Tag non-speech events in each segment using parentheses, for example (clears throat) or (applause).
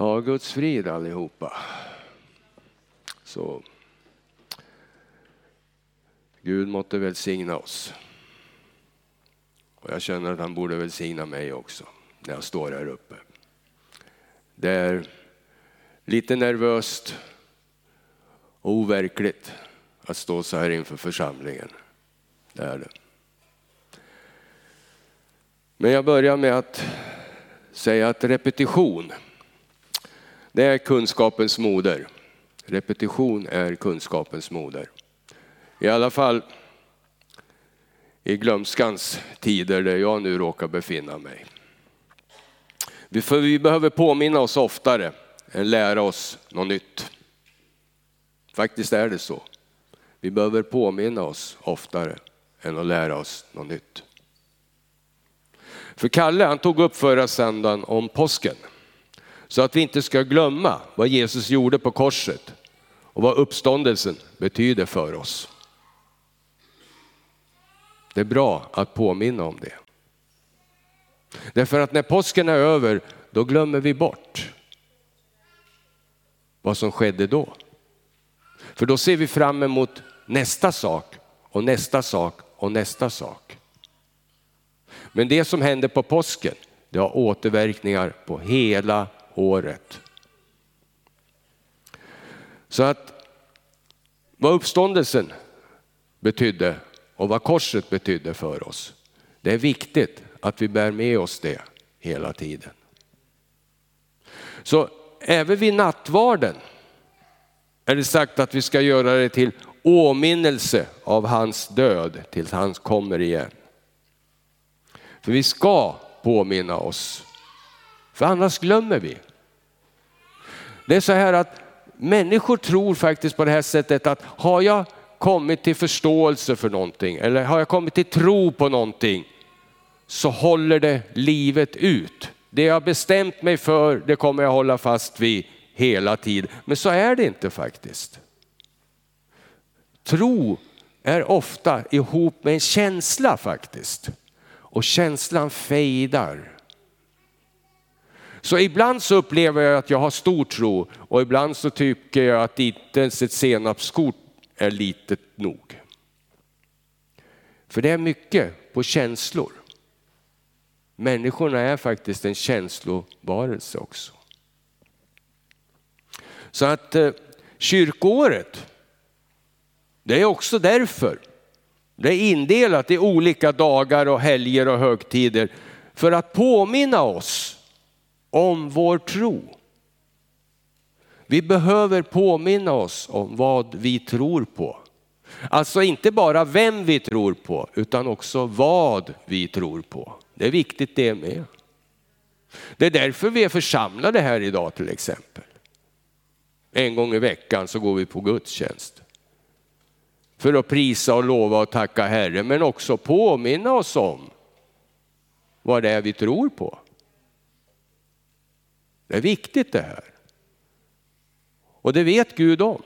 Ja, Guds frid allihopa. Så. Gud måtte välsigna oss. Och jag känner att han borde välsigna mig också när jag står här uppe. Det är lite nervöst och overkligt att stå så här inför församlingen. Det är det. Men jag börjar med att säga att repetition, det är kunskapens moder. Repetition är kunskapens moder. I alla fall i glömskans tider där jag nu råkar befinna mig. För vi behöver påminna oss oftare än lära oss något nytt. Faktiskt är det så. Vi behöver påminna oss oftare än att lära oss något nytt. För Kalle han tog upp förra söndagen om påsken. Så att vi inte ska glömma vad Jesus gjorde på korset och vad uppståndelsen betyder för oss. Det är bra att påminna om det. Därför att när påsken är över, då glömmer vi bort vad som skedde då. För då ser vi fram emot nästa sak och nästa sak och nästa sak. Men det som hände på påsken, det har återverkningar på hela året. Så att vad uppståndelsen betydde och vad korset betydde för oss, det är viktigt att vi bär med oss det hela tiden. Så även vid nattvarden är det sagt att vi ska göra det till åminnelse av hans död tills han kommer igen. För vi ska påminna oss, för annars glömmer vi. Det är så här att människor tror faktiskt på det här sättet att har jag kommit till förståelse för någonting eller har jag kommit till tro på någonting så håller det livet ut. Det jag bestämt mig för, det kommer jag hålla fast vid hela tiden. Men så är det inte faktiskt. Tro är ofta ihop med en känsla faktiskt. Och känslan fejdar. Så ibland så upplever jag att jag har stor tro och ibland så tycker jag att inte ens ett senapskort är litet nog. För det är mycket på känslor. Människorna är faktiskt en känslovarelse också. Så att eh, kyrkåret, det är också därför. Det är indelat i olika dagar och helger och högtider för att påminna oss om vår tro. Vi behöver påminna oss om vad vi tror på. Alltså inte bara vem vi tror på utan också vad vi tror på. Det är viktigt det med. Det är därför vi är församlade här idag till exempel. En gång i veckan så går vi på gudstjänst. För att prisa och lova och tacka Herren men också påminna oss om vad det är vi tror på. Det är viktigt det här. Och det vet Gud om.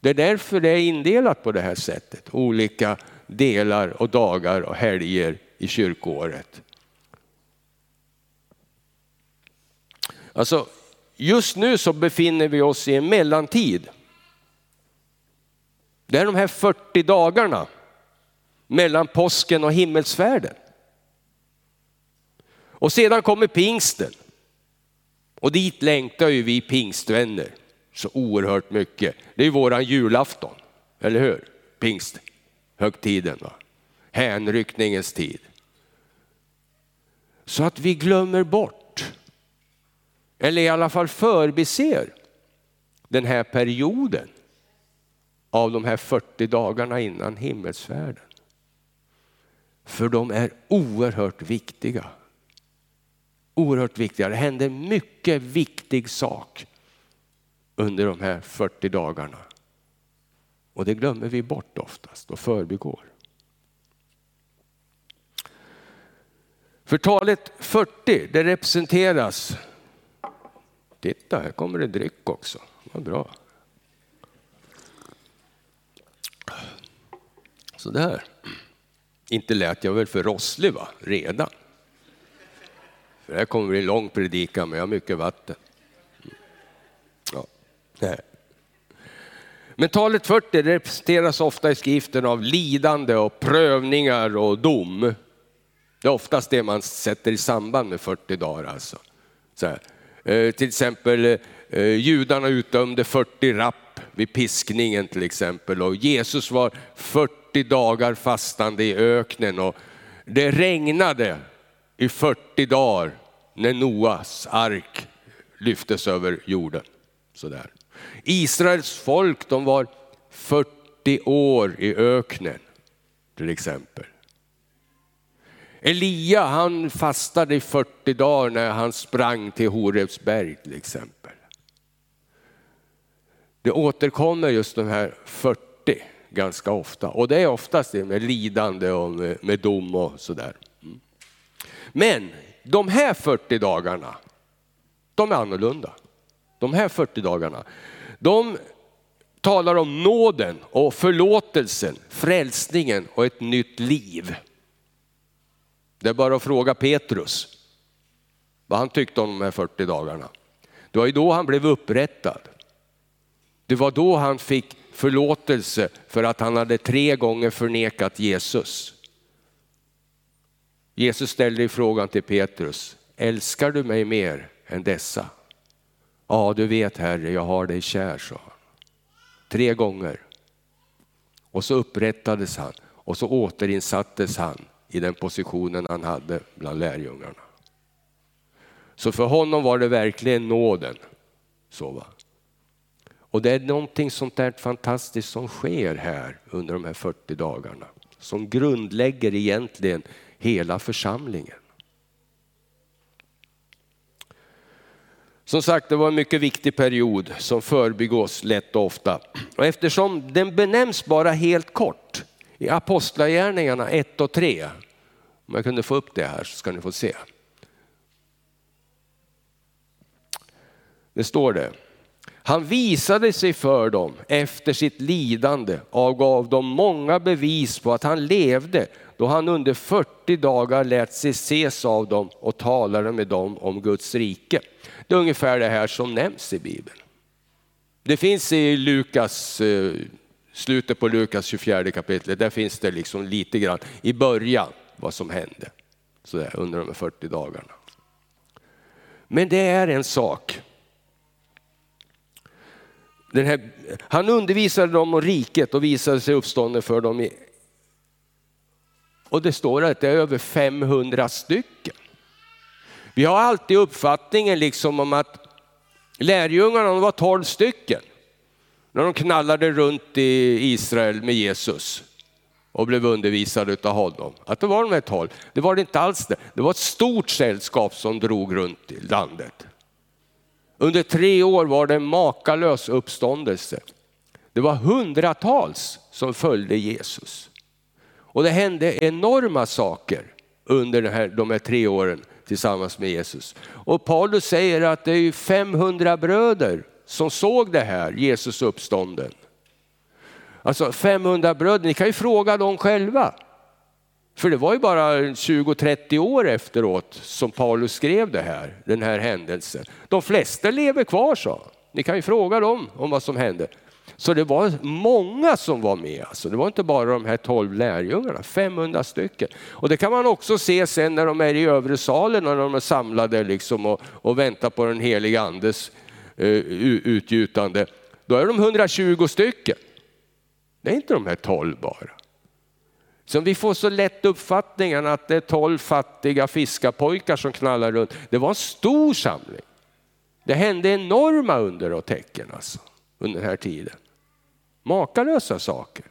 Det är därför det är indelat på det här sättet. Olika delar och dagar och helger i kyrkoåret. Alltså, just nu så befinner vi oss i en mellantid. Det är de här 40 dagarna mellan påsken och himmelsfärden. Och sedan kommer pingsten. Och dit längtar ju vi pingstvänner så oerhört mycket. Det är ju våran julafton, eller hur? Pingsthögtiden, va? hänryckningens tid. Så att vi glömmer bort, eller i alla fall förbiser, den här perioden av de här 40 dagarna innan himmelsfärden. För de är oerhört viktiga. Oerhört viktiga. Det händer mycket viktig sak under de här 40 dagarna. Och det glömmer vi bort oftast och förbigår. För talet 40, det representeras, titta här kommer det dryck också, vad bra. Sådär. Inte lät jag väl för rosslig va, redan. För det här kommer bli en lång predikan men jag har mycket vatten. Ja. Men talet 40 representeras ofta i skriften av lidande och prövningar och dom. Det är oftast det man sätter i samband med 40 dagar. Alltså. Eh, till exempel eh, judarna utdömde 40 rapp vid piskningen till exempel och Jesus var 40 dagar fastande i öknen och det regnade i 40 dagar när Noas ark lyftes över jorden. Sådär. Israels folk de var 40 år i öknen till exempel. Elia han fastade i 40 dagar när han sprang till Horebsberg till exempel. Det återkommer just de här 40 ganska ofta och det är oftast det med lidande och med, med dom och sådär. Men de här 40 dagarna, de är annorlunda. De här 40 dagarna, de talar om nåden och förlåtelsen, frälsningen och ett nytt liv. Det är bara att fråga Petrus vad han tyckte om de här 40 dagarna. Det var ju då han blev upprättad. Det var då han fick förlåtelse för att han hade tre gånger förnekat Jesus. Jesus ställde frågan till Petrus, älskar du mig mer än dessa? Ja, du vet Herre, jag har dig kär, sa han. Tre gånger. Och så upprättades han och så återinsattes han i den positionen han hade bland lärjungarna. Så för honom var det verkligen nåden. Så va? Och det är någonting sånt där fantastiskt som sker här under de här 40 dagarna. Som grundlägger egentligen hela församlingen. Som sagt, det var en mycket viktig period som förbigås lätt och ofta. Och eftersom den benämns bara helt kort i Apostlagärningarna 1 och 3, om jag kunde få upp det här så ska ni få se. Det står det. Han visade sig för dem efter sitt lidande och gav dem många bevis på att han levde då han under 40 dagar lät sig ses av dem och talade med dem om Guds rike. Det är ungefär det här som nämns i Bibeln. Det finns i Lukas, eh, slutet på Lukas 24 kapitlet, där finns det liksom lite grann i början vad som hände så där, under de 40 dagarna. Men det är en sak. Här, han undervisade dem om riket och visade sig uppstånden för dem. I, och det står att det är över 500 stycken. Vi har alltid uppfattningen liksom om att lärjungarna var 12 stycken när de knallade runt i Israel med Jesus och blev undervisade av honom. Att det var de här 12. Det var det inte alls det. Det var ett stort sällskap som drog runt i landet. Under tre år var det en makalös uppståndelse. Det var hundratals som följde Jesus. Och det hände enorma saker under de här, de här tre åren tillsammans med Jesus. Och Paulus säger att det är 500 bröder som såg det här, Jesus uppstånden. Alltså 500 bröder, ni kan ju fråga dem själva. För det var ju bara 20-30 år efteråt som Paulus skrev det här, den här händelsen. De flesta lever kvar sa Ni kan ju fråga dem om vad som hände. Så det var många som var med. Alltså. Det var inte bara de här 12 lärjungarna, 500 stycken. Och det kan man också se sen när de är i övre salen när de är samlade liksom och, och väntar på den heliga andes uh, utgjutande. Då är de 120 stycken. Det är inte de här 12 bara. Så vi får så lätt uppfattningen att det är 12 fattiga fiskarpojkar som knallar runt. Det var en stor samling. Det hände enorma under och tecken alltså, under den här tiden. Makalösa saker.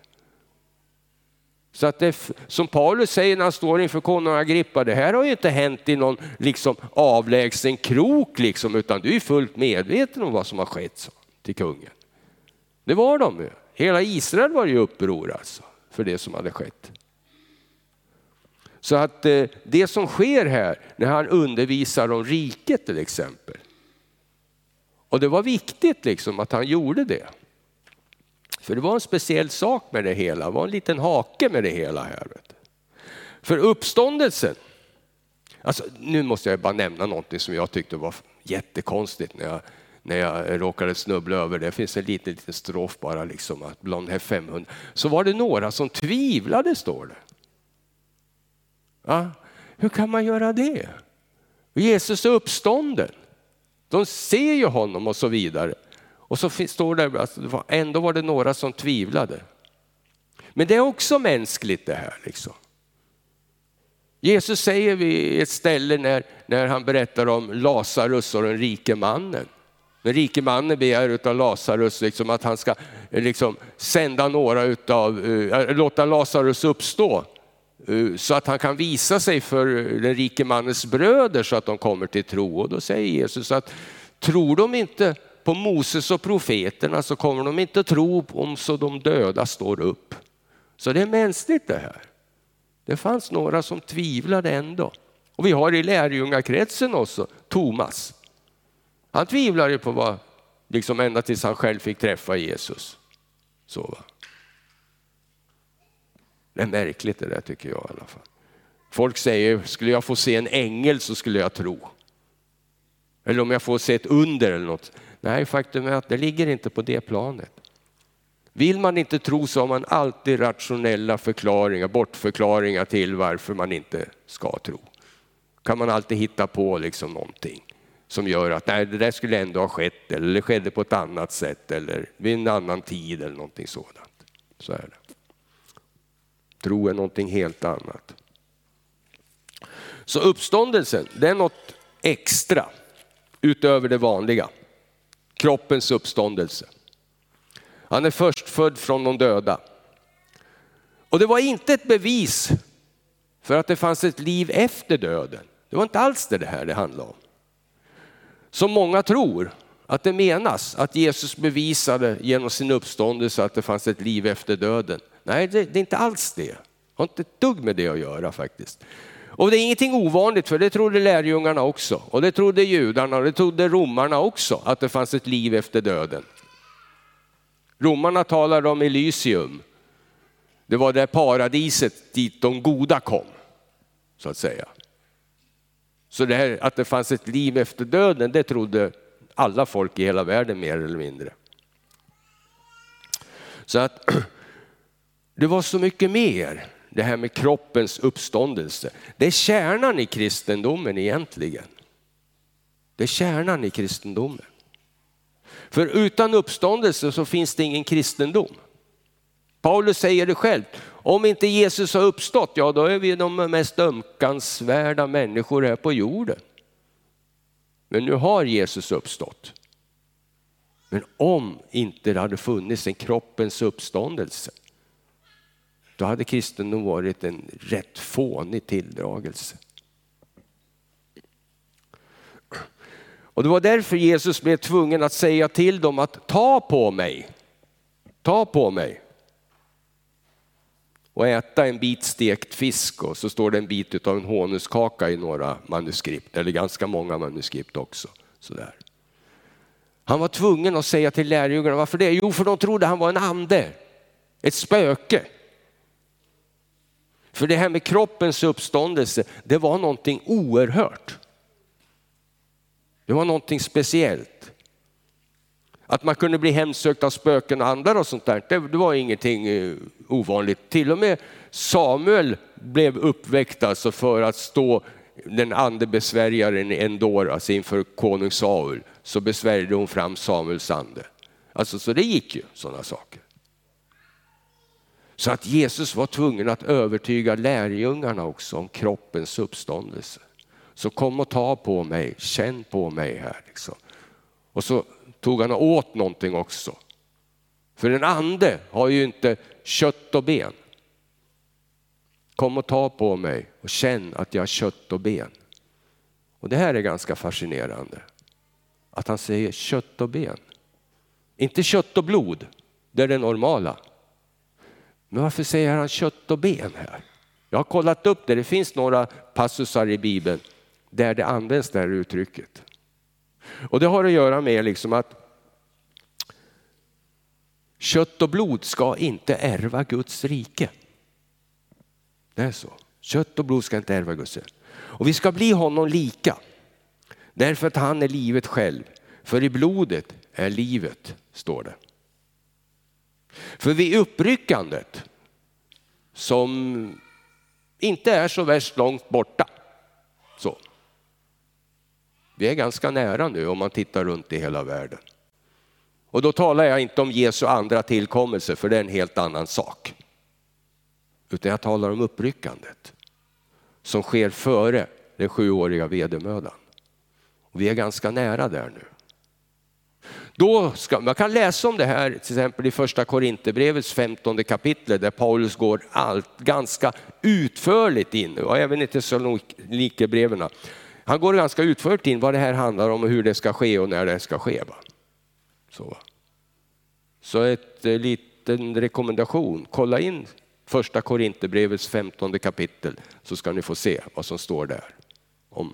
Så att det, som Paulus säger när han står inför konung Agrippa, det här har ju inte hänt i någon liksom avlägsen krok liksom, utan du är fullt medveten om vad som har skett så, till kungen. Det var de ju. Hela Israel var ju uppror alltså för det som hade skett. Så att eh, det som sker här när han undervisar om riket till exempel. Och det var viktigt liksom att han gjorde det. För det var en speciell sak med det hela, det var en liten hake med det hela här. För uppståndelsen, alltså, nu måste jag bara nämna någonting som jag tyckte var jättekonstigt när jag, när jag råkade snubbla över det. Det finns en liten, liten strof bara liksom att bland de här 500 så var det några som tvivlade står det. Ja, hur kan man göra det? Jesus är uppstånden. De ser ju honom och så vidare. Och så står det att ändå var det några som tvivlade. Men det är också mänskligt det här. Liksom. Jesus säger vid ett ställe när, när han berättar om Lazarus och den rike mannen. Den rike mannen begär av Lazarus liksom att han ska eh, liksom sända några utav, äh, låta Lazarus uppstå Eh, så att han kan visa sig för eh, den rike mannens bröder så att de kommer till tro. Och då säger Jesus att tror de inte på Moses och profeterna så kommer de inte tro om så de döda står upp. Så det är mänskligt det här. Det fanns några som tvivlade ändå. Och vi har i lärjungakretsen också Thomas. Han tvivlade på vad, liksom ända tills han själv fick träffa Jesus. Så va. Det är märkligt det där tycker jag i alla fall. Folk säger, skulle jag få se en ängel så skulle jag tro. Eller om jag får se ett under eller något. Nej, faktum är att det ligger inte på det planet. Vill man inte tro så har man alltid rationella förklaringar, bortförklaringar till varför man inte ska tro. Kan man alltid hitta på liksom någonting som gör att nej, det där skulle ändå ha skett eller det skedde på ett annat sätt eller vid en annan tid eller någonting sådant. Så är det. Tro är någonting helt annat. Så uppståndelsen, det är något extra utöver det vanliga. Kroppens uppståndelse. Han är förstfödd från de döda. Och det var inte ett bevis för att det fanns ett liv efter döden. Det var inte alls det här det handlade om. Som många tror att det menas att Jesus bevisade genom sin uppståndelse att det fanns ett liv efter döden. Nej, det, det är inte alls det. Det har inte ett dugg med det att göra faktiskt. Och det är ingenting ovanligt för det trodde lärjungarna också. Och det trodde judarna och det trodde romarna också att det fanns ett liv efter döden. Romarna talade om Elysium. Det var det paradiset dit de goda kom, så att säga. Så det här, att det fanns ett liv efter döden, det trodde alla folk i hela världen mer eller mindre. Så att (clears throat) det var så mycket mer, det här med kroppens uppståndelse. Det är kärnan i kristendomen egentligen. Det är kärnan i kristendomen. För utan uppståndelse så finns det ingen kristendom. Paulus säger det själv, om inte Jesus har uppstått, ja då är vi de mest ömkansvärda människor här på jorden. Men nu har Jesus uppstått. Men om inte det hade funnits en kroppens uppståndelse, då hade kristendom varit en rätt fånig tilldragelse. Och det var därför Jesus blev tvungen att säga till dem att ta på mig, ta på mig och äta en bit stekt fisk och så står det en bit av en honuskaka i några manuskript, eller ganska många manuskript också. Sådär. Han var tvungen att säga till lärjungarna, varför det? Jo, för de trodde han var en ande, ett spöke. För det här med kroppens uppståndelse, det var någonting oerhört. Det var någonting speciellt. Att man kunde bli hemsökt av spöken och andar och sånt där, det, var ingenting eh, ovanligt. Till och med Samuel blev uppväckt alltså för att stå den andebesvärjaren Endor, alltså inför konung Saul, så besvärjade hon fram Samuels ande. Alltså så det gick ju sådana saker. Så att Jesus var tvungen att övertyga lärjungarna också om kroppens uppståndelse. Så kom och ta på mig, känn på mig här. Liksom. Och så tog han åt någonting också. För en ande har ju inte kött och ben. Kom och ta på mig och känn att jag har kött och ben. Och det här är ganska fascinerande. Att han säger kött och ben. Inte kött och blod, det är det normala. Men varför säger han kött och ben här? Jag har kollat upp det, det finns några passusar i Bibeln där det används det här uttrycket. Och det har att göra med liksom att kött och blod ska inte ärva Guds rike. Det är så. Kött och blod ska inte ärva Guds rike. Och vi ska bli honom lika. Därför att han är livet själv. För i blodet är livet, står det. För vid uppryckandet, som inte är så värst långt borta, så. Vi är ganska nära nu om man tittar runt i hela världen. Och då talar jag inte om Jesu andra tillkommelse, för det är en helt annan sak. Utan jag talar om uppryckandet som sker före den sjuåriga vedermödan. Och vi är ganska nära där nu. Då ska, man kan läsa om det här till exempel i första Korinthierbrevets 15 kapitel där Paulus går allt ganska utförligt in och även i Thessalonikerbreven. Han går ganska utförligt in vad det här handlar om och hur det ska ske och när det ska ske. Va? Så, Så ett eh, liten rekommendation, kolla in första Korinthierbrevets 15 kapitel så ska ni få se vad som står där om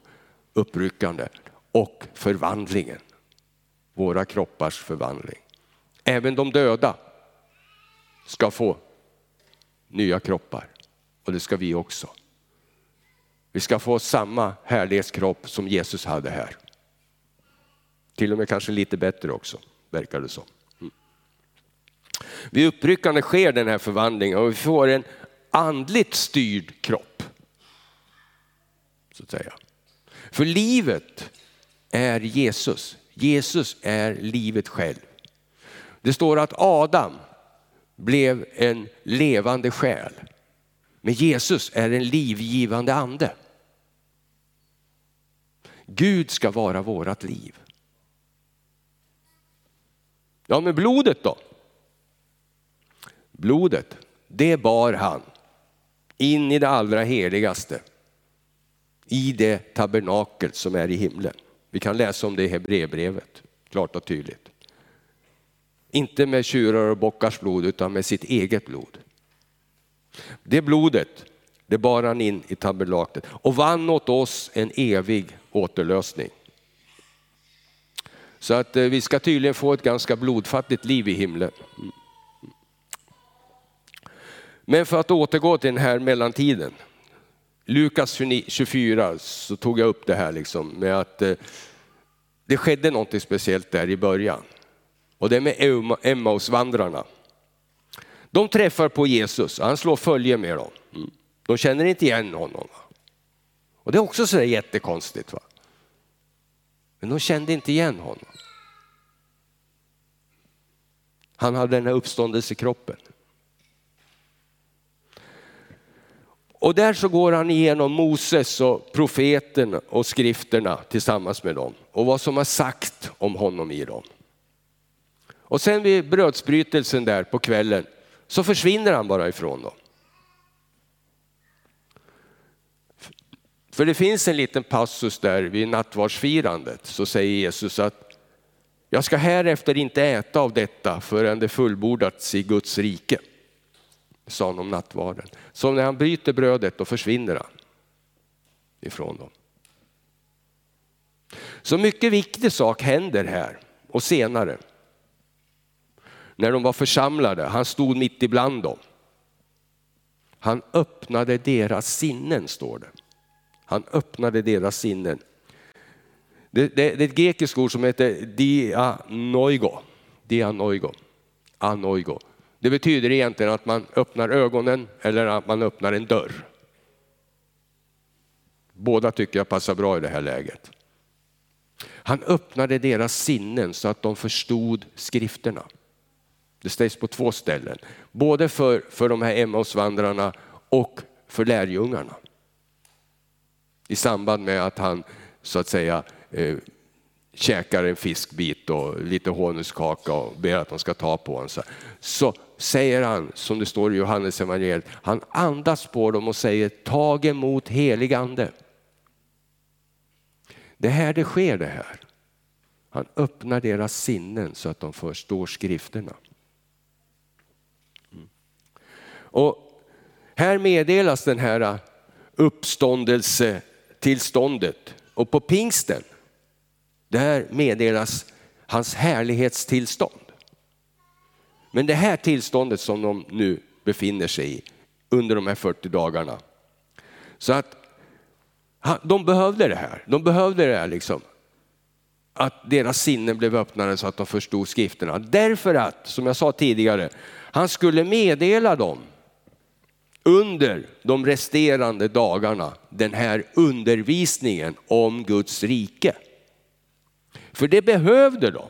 uppryckande och förvandlingen. Våra kroppars förvandling. Även de döda ska få nya kroppar och det ska vi också. Vi ska få samma härlighetskropp som Jesus hade här. Till och med kanske lite bättre också, verkar det som. Mm. Vid uppryckande sker den här förvandlingen och vi får en andligt styrd kropp. Så att säga. För livet är Jesus. Jesus är livet själv. Det står att Adam blev en levande själ. Men Jesus är en livgivande ande. Gud ska vara vårat liv. Ja, men blodet då? Blodet, det bar han in i det allra heligaste. I det tabernakel som är i himlen. Vi kan läsa om det i Hebreerbrevet, klart och tydligt. Inte med tjurar och bockars blod utan med sitt eget blod. Det blodet, det bar han in i tabernaklet och vann åt oss en evig återlösning. Så att eh, vi ska tydligen få ett ganska blodfattigt liv i himlen. Men för att återgå till den här mellantiden. Lukas 24 så tog jag upp det här liksom med att eh, det skedde något speciellt där i början. Och det är med Emmausvandrarna. De träffar på Jesus, han slår följe med dem. Mm. De känner inte igen honom. Och det är också så jättekonstigt. Va? Men de kände inte igen honom. Han hade den här uppståndelsekroppen. Och där så går han igenom Moses och profeten och skrifterna tillsammans med dem och vad som har sagt om honom i dem. Och sen vid brödsbrytelsen där på kvällen så försvinner han bara ifrån dem. För det finns en liten passus där vid nattvardsfirandet så säger Jesus att jag ska härefter inte äta av detta förrän det fullbordats i Guds rike. Sa han om nattvarden. Så när han bryter brödet då försvinner han ifrån dem. Så mycket viktig sak händer här och senare. När de var församlade, han stod mitt ibland dem. Han öppnade deras sinnen står det. Han öppnade deras sinnen. Det, det, det är ett grekiskt ord som heter dianoigo. dianoigo. Anoigo. Det betyder egentligen att man öppnar ögonen eller att man öppnar en dörr. Båda tycker jag passar bra i det här läget. Han öppnade deras sinnen så att de förstod skrifterna. Det sägs på två ställen, både för, för de här Emmausvandrarna och för lärjungarna. I samband med att han så att säga eh, käkar en fiskbit och lite honungskaka och ber att de ska ta på honom. Så säger han, som det står i Johannes evangeliet, han andas på dem och säger tag emot helig ande. Det är här det sker det här. Han öppnar deras sinnen så att de förstår skrifterna. Mm. Och här meddelas den här eh, uppståndelse, tillståndet och på pingsten där meddelas hans härlighetstillstånd. Men det här tillståndet som de nu befinner sig i under de här 40 dagarna. Så att de behövde det här. De behövde det här liksom. att deras sinnen blev öppnade så att de förstod skrifterna. Därför att, som jag sa tidigare, han skulle meddela dem under de resterande dagarna den här undervisningen om Guds rike. För det behövde de.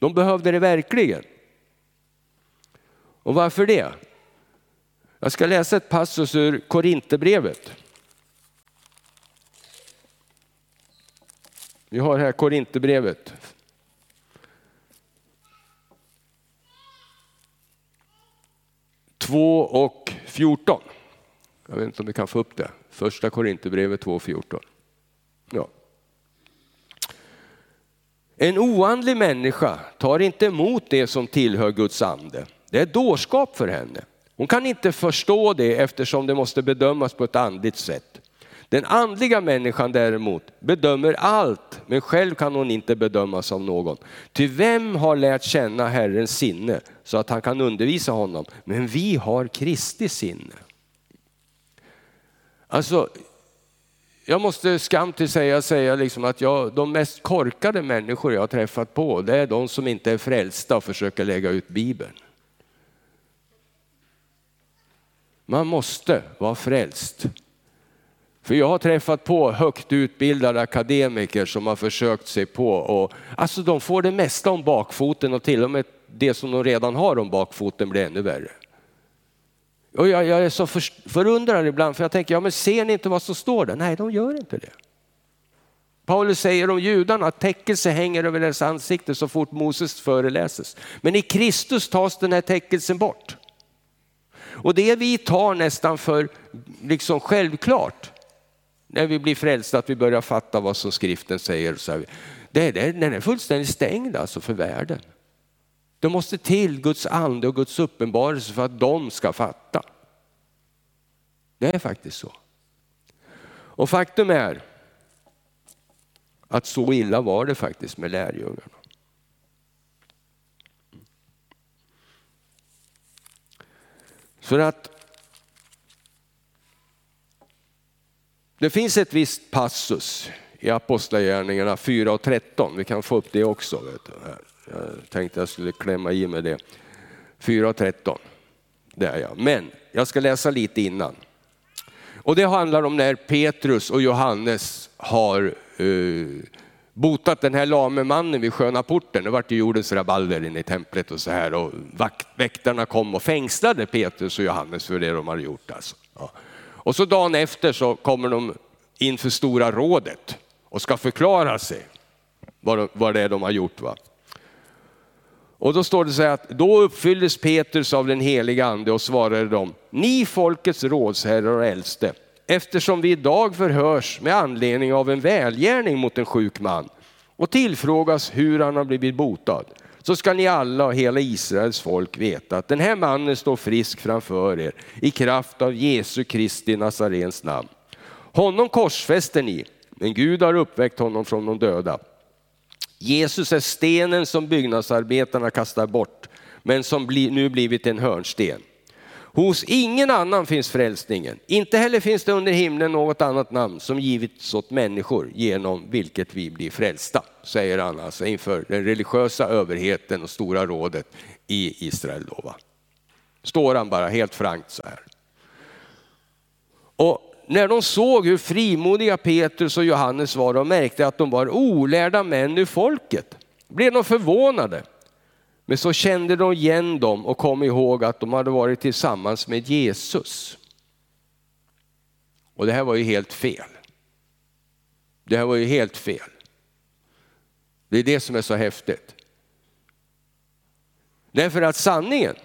De behövde det verkligen. Och varför det? Jag ska läsa ett passus ur Korinthierbrevet. Vi har här Korinthierbrevet. 2 och 14. Jag vet inte om vi kan få upp det. Första Korinthierbrevet 2.14. Ja. En oandlig människa tar inte emot det som tillhör Guds ande. Det är dårskap för henne. Hon kan inte förstå det eftersom det måste bedömas på ett andligt sätt. Den andliga människan däremot bedömer allt, men själv kan hon inte bedömas av någon. Ty vem har lärt känna Herrens sinne så att han kan undervisa honom? Men vi har Kristi sinne. Alltså, jag måste skam till säga, säga liksom att jag, de mest korkade människor jag har träffat på, det är de som inte är frälsta och försöker lägga ut Bibeln. Man måste vara frälst. För jag har träffat på högt utbildade akademiker som har försökt sig på och alltså de får det mesta om bakfoten och till och med det som de redan har om bakfoten blir ännu värre. Och jag, jag är så för, förundrad ibland för jag tänker, ja men ser ni inte vad som står där? Nej, de gör inte det. Paulus säger om judarna att täckelse hänger över deras ansikte så fort Moses föreläses. Men i Kristus tas den här täckelsen bort. Och det vi tar nästan för liksom självklart när vi blir frälsta, att vi börjar fatta vad som skriften säger. Så här, det, det, den är fullständigt stängd alltså för världen. Det måste till Guds ande och Guds uppenbarelse för att de ska fatta. Det är faktiskt så. Och faktum är att så illa var det faktiskt med lärjungarna. För att det finns ett visst passus i Apostlagärningarna 4 och 13. Vi kan få upp det också. Vet du. Jag tänkte jag skulle klämma i med det. 4 och 13. Där ja. Men jag ska läsa lite innan. Och det handlar om när Petrus och Johannes har uh, botat den här lame mannen vid sköna porten. Det vart det gjordes rabalder inne i templet och så här och väktarna kom och fängslade Petrus och Johannes för det de hade gjort. Alltså. Ja. Och så dagen efter så kommer de inför stora rådet och ska förklara sig vad, vad det är de har gjort. Va? Och då står det så här att då uppfylldes Petrus av den heliga ande och svarade dem, ni folkets rådsherrar och äldste, eftersom vi idag förhörs med anledning av en välgärning mot en sjuk man och tillfrågas hur han har blivit botad, så ska ni alla och hela Israels folk veta att den här mannen står frisk framför er i kraft av Jesu Kristi Nazarens namn. Honom korsfäster ni, men Gud har uppväckt honom från de döda. Jesus är stenen som byggnadsarbetarna kastar bort, men som nu blivit en hörnsten. Hos ingen annan finns frälsningen. Inte heller finns det under himlen något annat namn som givits åt människor genom vilket vi blir frälsta, säger han alltså inför den religiösa överheten och stora rådet i Israel. Då, va? Står han bara helt frankt så här. Och när de såg hur frimodiga Petrus och Johannes var och märkte att de var olärda män ur folket, blev de förvånade. Men så kände de igen dem och kom ihåg att de hade varit tillsammans med Jesus. Och det här var ju helt fel. Det här var ju helt fel. Det är det som är så häftigt. Därför att sanningen,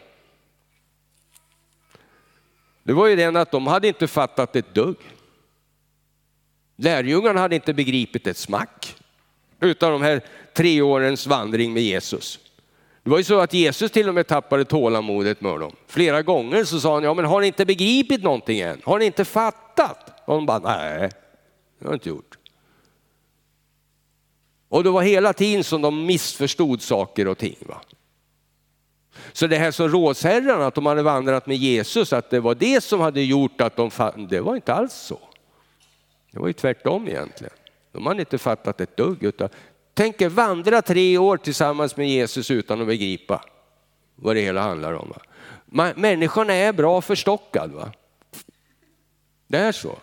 det var ju den att de hade inte fattat ett dugg. Lärjungarna hade inte begripit ett smack utan de här tre årens vandring med Jesus. Det var ju så att Jesus till och med tappade tålamodet med dem. Flera gånger så sa han, ja men har ni inte begripit någonting än? Har ni inte fattat? Och de bara, nej, det har jag inte gjort. Och det var hela tiden som de missförstod saker och ting. Va? Så det här som rådsherrarna, att de hade vandrat med Jesus, att det var det som hade gjort att de, fattade, det var inte alls så. Det var ju tvärtom egentligen. De hade inte fattat ett dugg. Utan, tänk er vandra tre år tillsammans med Jesus utan att begripa vad det hela handlar om. Va? Människan är bra förstockad. Va? Det är så.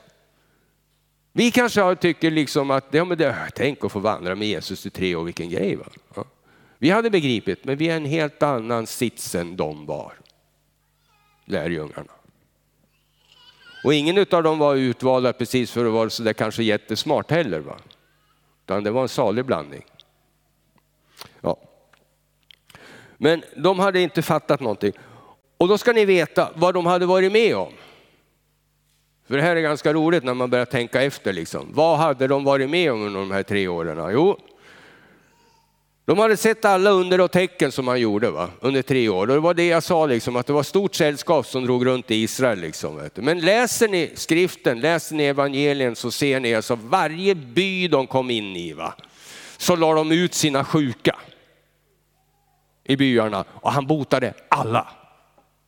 Vi kanske tycker liksom att, ja, men det, tänk att få vandra med Jesus i tre år, vilken grej. Va? Ja. Vi hade begripit, men vi är en helt annan sits än de var, lärjungarna. Och ingen av dem var utvalda precis för att vara så där kanske jättesmart heller. Va? Utan det var en salig blandning. Ja. Men de hade inte fattat någonting. Och då ska ni veta vad de hade varit med om. För det här är ganska roligt när man börjar tänka efter. Liksom. Vad hade de varit med om under de här tre åren? Jo, de hade sett alla under och tecken som han gjorde va? under tre år. Och det var det jag sa, liksom, att det var stort sällskap som drog runt i Israel. Liksom, Men läser ni skriften, läser ni evangelien så ser ni alltså varje by de kom in i, va? så la de ut sina sjuka i byarna och han botade alla.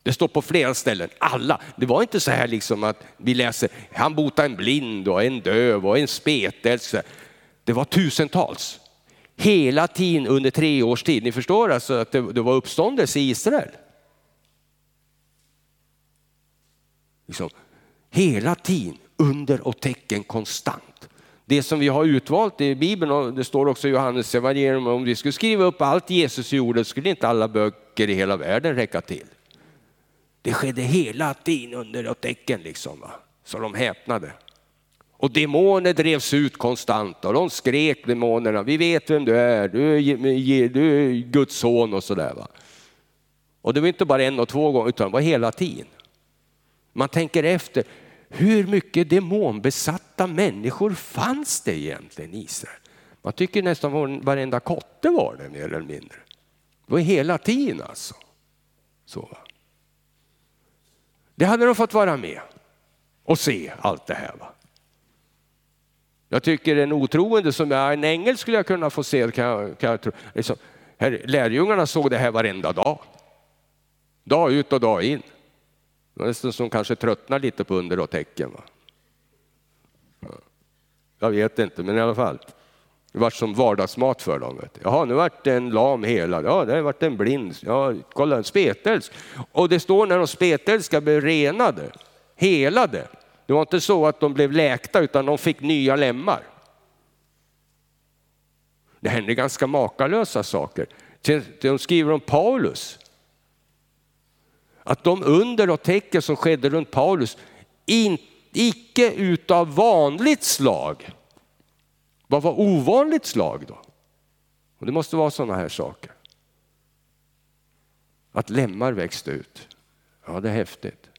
Det står på flera ställen, alla. Det var inte så här liksom att vi läser, han botade en blind och en döv och en spetälsk. Det var tusentals. Hela tiden under tre års tid. Ni förstår alltså att det, det var uppståndelse i Israel. Liksom, hela tiden under och tecken konstant. Det som vi har utvalt i Bibeln, och det står också i Johannes evangelium, om vi skulle skriva upp allt Jesus gjorde skulle inte alla böcker i hela världen räcka till. Det skedde hela tiden under och tecken liksom. Va? Så de häpnade. Och demoner drevs ut konstant och de skrek demonerna, vi vet vem du är, du är, du är Guds son och sådär. Och det var inte bara en och två gånger utan det var hela tiden. Man tänker efter, hur mycket demonbesatta människor fanns det egentligen i Israel? Man tycker nästan varenda kotte var det mer eller mindre. Det var hela tiden alltså. Så. Det hade de fått vara med och se allt det här. Va? Jag tycker en otroende som jag, en ängel skulle jag kunna få se. Kan jag, kan jag tro. Liksom, här, lärjungarna såg det här varenda dag. Dag ut och dag in. Det var nästan som kanske tröttnar lite på under och tecken. Va? Jag vet inte, men i alla fall. Det var som vardagsmat för dem. Vet du. Jaha, nu vart det en lam hela. Ja, det vart en blind. Ja, kolla, en spetälsk. Och det står när de spetälska blev renade, helade. Det var inte så att de blev läkta utan de fick nya lemmar. Det hände ganska makalösa saker. De skriver om Paulus. Att de under och tecken som skedde runt Paulus, in, icke utav vanligt slag. Vad var ovanligt slag då? Och det måste vara sådana här saker. Att lemmar växte ut. Ja, det är häftigt.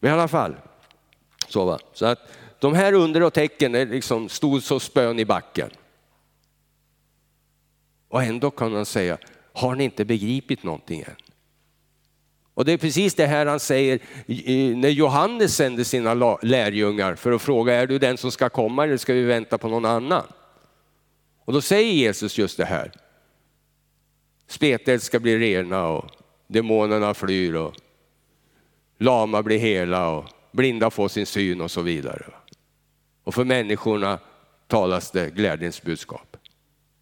Men i alla fall, så, va? så att de här under och tecken är liksom stod så spön i backen. Och ändå kan man säga, har ni inte begripit någonting än? Och det är precis det här han säger när Johannes sände sina lärjungar för att fråga, är du den som ska komma eller ska vi vänta på någon annan? Och då säger Jesus just det här. Spetet ska bli rena och demonerna flyr och lama blir hela och blinda får sin syn och så vidare. Och för människorna talas det glädjens budskap.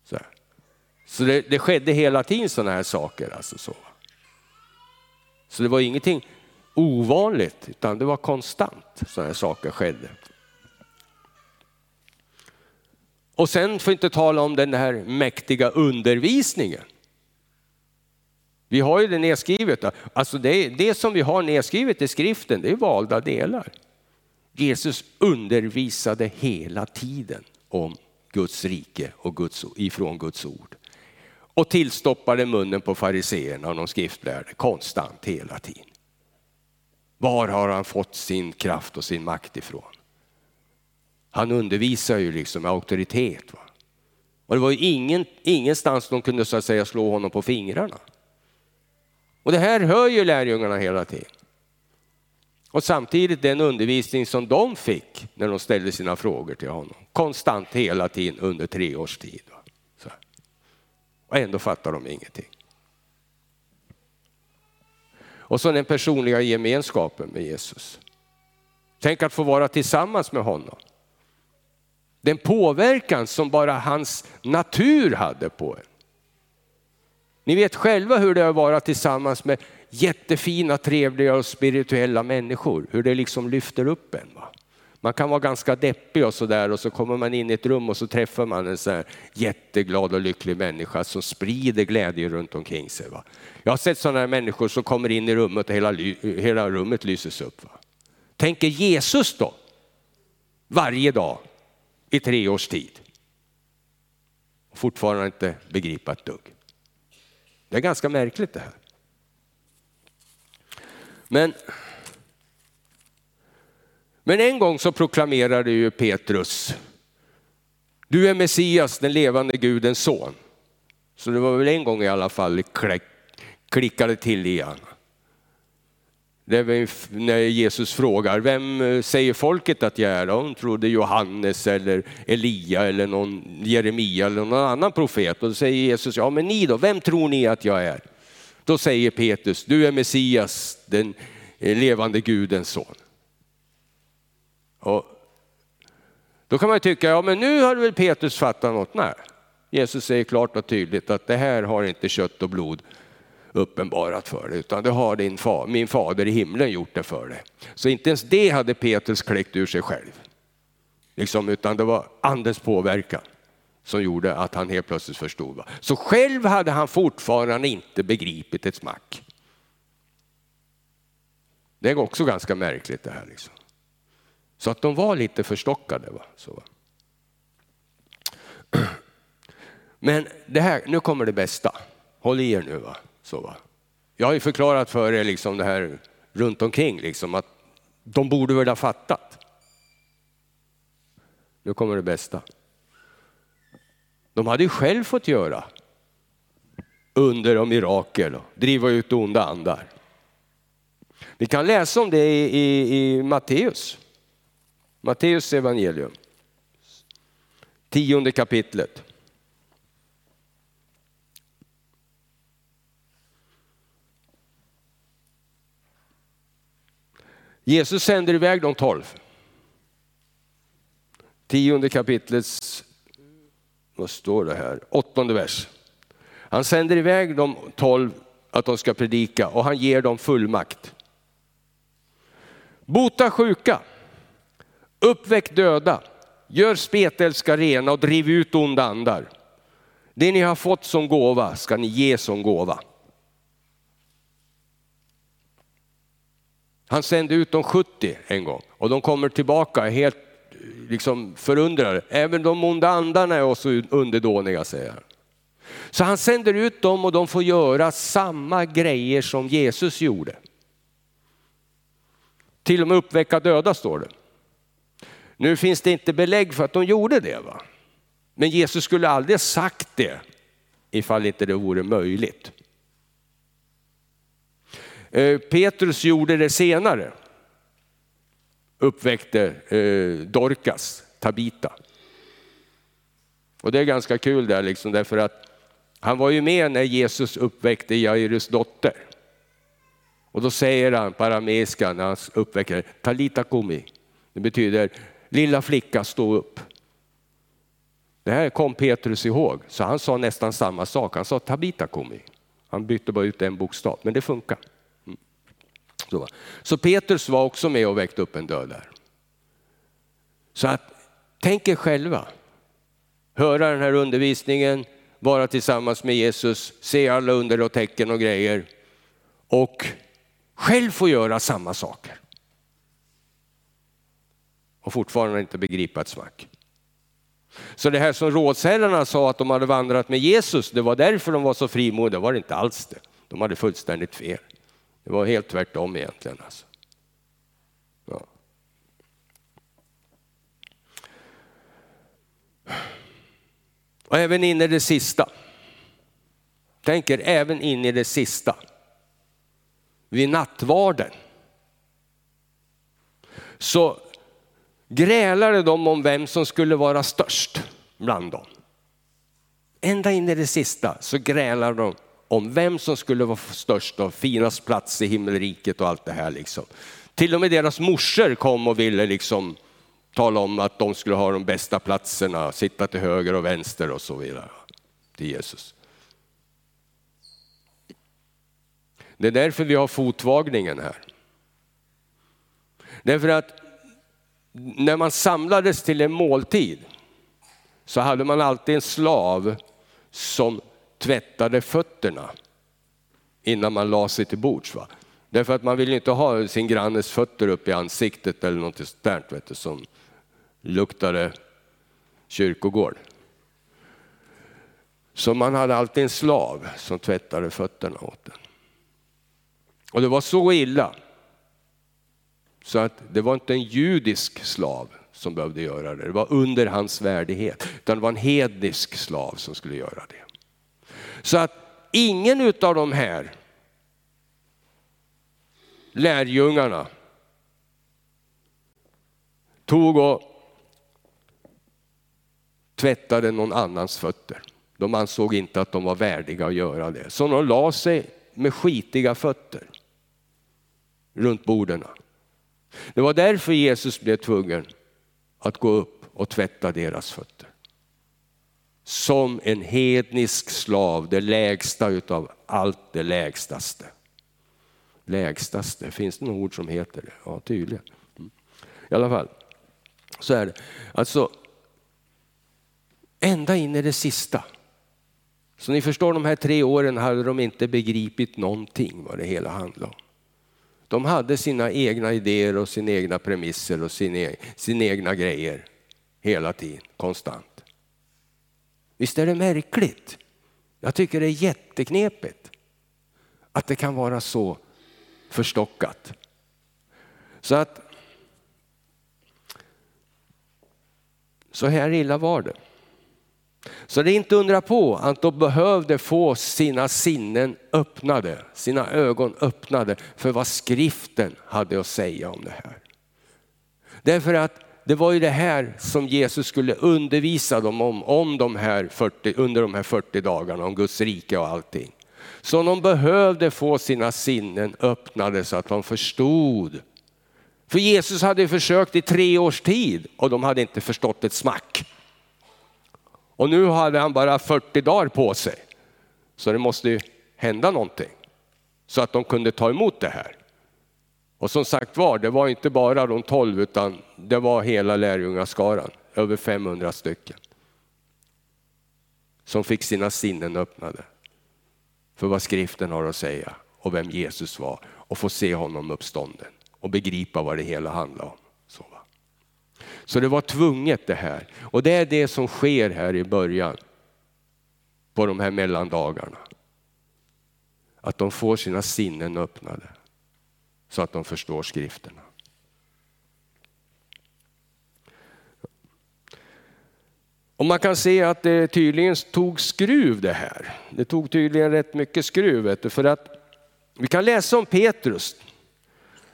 Så, så det, det, skedde hela tiden sådana här saker. Alltså så. så det var ingenting ovanligt, utan det var konstant sådana här saker skedde. Och sen får inte tala om den här mäktiga undervisningen. Vi har ju det nedskrivet. Alltså det, det som vi har nedskrivet i skriften, det är valda delar. Jesus undervisade hela tiden om Guds rike och Guds, ifrån Guds ord. Och tillstoppade munnen på fariseerna och de skriftlärde konstant hela tiden. Var har han fått sin kraft och sin makt ifrån? Han undervisar ju liksom med auktoritet. Va? Och det var ju ingen, ingenstans de kunde så att säga slå honom på fingrarna. Och det här hör ju lärjungarna hela tiden. Och samtidigt den undervisning som de fick när de ställde sina frågor till honom. Konstant hela tiden under tre års tid. Så. Och ändå fattar de ingenting. Och så den personliga gemenskapen med Jesus. Tänk att få vara tillsammans med honom. Den påverkan som bara hans natur hade på en. Ni vet själva hur det är att vara tillsammans med jättefina, trevliga och spirituella människor. Hur det liksom lyfter upp en. Va? Man kan vara ganska deppig och så där och så kommer man in i ett rum och så träffar man en så här jätteglad och lycklig människa som sprider glädje runt omkring sig. Va? Jag har sett sådana här människor som kommer in i rummet och hela, hela rummet lyses upp. Va? Tänker Jesus då? Varje dag i tre års tid. Fortfarande inte begripa ett dugg. Det är ganska märkligt det här. Men, men en gång så proklamerade ju Petrus, du är Messias, den levande Gudens son. Så det var väl en gång i alla fall klickade till igen. När Jesus frågar, vem eh, säger folket att jag är? De trodde Johannes eller Elia eller någon Jeremia eller någon annan profet. Och då säger Jesus, ja men ni då, vem tror ni att jag är? Då säger Petrus, du är Messias, den eh, levande Gudens son. Och då kan man tycka, ja men nu har väl Petrus fattat något? Nej, Jesus säger klart och tydligt att det här har inte kött och blod uppenbarat för dig, utan det har din far, min fader i himlen gjort det för dig. Så inte ens det hade Petrus kläckt ur sig själv, liksom, utan det var andens påverkan som gjorde att han helt plötsligt förstod. Så själv hade han fortfarande inte begripit ett smack. Det är också ganska märkligt det här. Liksom. Så att de var lite förstockade. Va? Så. (clears throat) Men det här, nu kommer det bästa. Håll i er nu. Va? Så, va? Jag har ju förklarat för er liksom det här runt omkring liksom, att de borde väl ha fattat. Nu kommer det bästa. De hade ju själv fått göra under och mirakel och driva ut onda andar. Vi kan läsa om det i, i, i Matteus, Matteus evangelium, tionde kapitlet. Jesus sänder iväg de tolv. Tionde kapitlets vad står det här? Åttonde vers. Han sänder iväg de tolv att de ska predika och han ger dem fullmakt. Bota sjuka, uppväck döda, gör spetälska rena och driv ut onda andar. Det ni har fått som gåva ska ni ge som gåva. Han sände ut de 70 en gång och de kommer tillbaka helt liksom förundrade. Även de onda andarna är oss underdåniga, säger han. Så han sänder ut dem och de får göra samma grejer som Jesus gjorde. Till och med uppväcka döda står det. Nu finns det inte belägg för att de gjorde det. Va? Men Jesus skulle aldrig sagt det ifall inte det vore möjligt. Eh, Petrus gjorde det senare uppväckte eh, Dorcas, Tabita. Och det är ganska kul där liksom därför att han var ju med när Jesus uppväckte Jairus dotter. Och då säger han på arameiska när han uppväcker Talita kumi. Det betyder lilla flicka stå upp. Det här kom Petrus ihåg, så han sa nästan samma sak. Han sa Tabita kumi. Han bytte bara ut en bokstav, men det funkar. Så, så Petrus var också med och väckte upp en död där. Så att, tänk er själva, höra den här undervisningen, vara tillsammans med Jesus, se alla under och tecken och grejer och själv få göra samma saker. Och fortfarande inte begripa ett smack. Så det här som rådsherrarna sa att de hade vandrat med Jesus, det var därför de var så frimodiga, det var det inte alls det. De hade fullständigt fel. Det var helt tvärtom egentligen. Alltså. Ja. Och även in i det sista. Tänker även in i det sista. Vid nattvarden. Så grälade de om vem som skulle vara störst bland dem. Ända in i det sista så grälade de om vem som skulle vara störst och finast plats i himmelriket och allt det här. Liksom. Till och med deras morsor kom och ville liksom tala om att de skulle ha de bästa platserna, sitta till höger och vänster och så vidare till Jesus. Det är därför vi har fotvagningen här. Därför att när man samlades till en måltid så hade man alltid en slav som tvättade fötterna innan man la sig till bords. Va? Därför att man vill inte ha sin grannes fötter upp i ansiktet eller något sånt där vet du, som luktade kyrkogård. Så man hade alltid en slav som tvättade fötterna åt den. Och det var så illa så att det var inte en judisk slav som behövde göra det. Det var under hans värdighet. Utan det var en hednisk slav som skulle göra det. Så att ingen av de här lärjungarna tog och tvättade någon annans fötter. De ansåg inte att de var värdiga att göra det. Så de la sig med skitiga fötter runt borden. Det var därför Jesus blev tvungen att gå upp och tvätta deras fötter. Som en hednisk slav, det lägsta utav allt det lägstaste. Lägstaste, finns det något ord som heter det? Ja, tydligen. Mm. I alla fall, så är det. Alltså, ända in i det sista. Så ni förstår, de här tre åren hade de inte begripit någonting vad det hela handlade om. De hade sina egna idéer och sina egna premisser och sina, e-, sina egna grejer hela tiden, konstant. Visst är det märkligt? Jag tycker det är jätteknepigt att det kan vara så förstockat. Så att så här illa var det. Så det är inte undra på att de behövde få sina sinnen öppnade, sina ögon öppnade för vad skriften hade att säga om det här. Därför att det var ju det här som Jesus skulle undervisa dem om, om de här 40, under de här 40 dagarna, om Guds rike och allting. Så de behövde få sina sinnen öppnade så att de förstod. För Jesus hade försökt i tre års tid och de hade inte förstått ett smack. Och nu hade han bara 40 dagar på sig. Så det måste ju hända någonting. Så att de kunde ta emot det här. Och som sagt var, det var inte bara de 12 utan det var hela lärjungaskaran, över 500 stycken. Som fick sina sinnen öppnade för vad skriften har att säga och vem Jesus var och få se honom uppstånden och begripa vad det hela handlar om. Så det var tvunget det här. Och det är det som sker här i början på de här mellandagarna. Att de får sina sinnen öppnade så att de förstår skrifterna. Och man kan se att det tydligen tog skruv det här. Det tog tydligen rätt mycket skruv. För att vi kan läsa om Petrus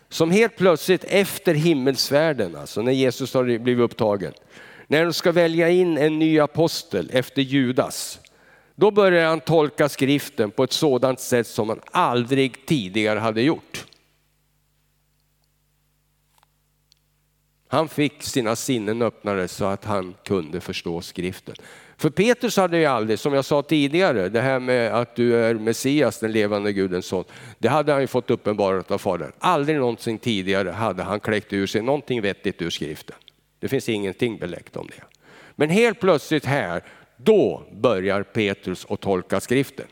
som helt plötsligt efter himmelsfärden, alltså när Jesus har blivit upptagen, när de ska välja in en ny apostel efter Judas, då börjar han tolka skriften på ett sådant sätt som han aldrig tidigare hade gjort. Han fick sina sinnen öppnade så att han kunde förstå skriften. För Petrus hade ju aldrig, som jag sa tidigare, det här med att du är Messias, den levande Gudens son. Det hade han ju fått uppenbarat av Fadern. Aldrig någonsin tidigare hade han kläckt ur sig någonting vettigt ur skriften. Det finns ingenting beläggt om det. Men helt plötsligt här, då börjar Petrus att tolka skriften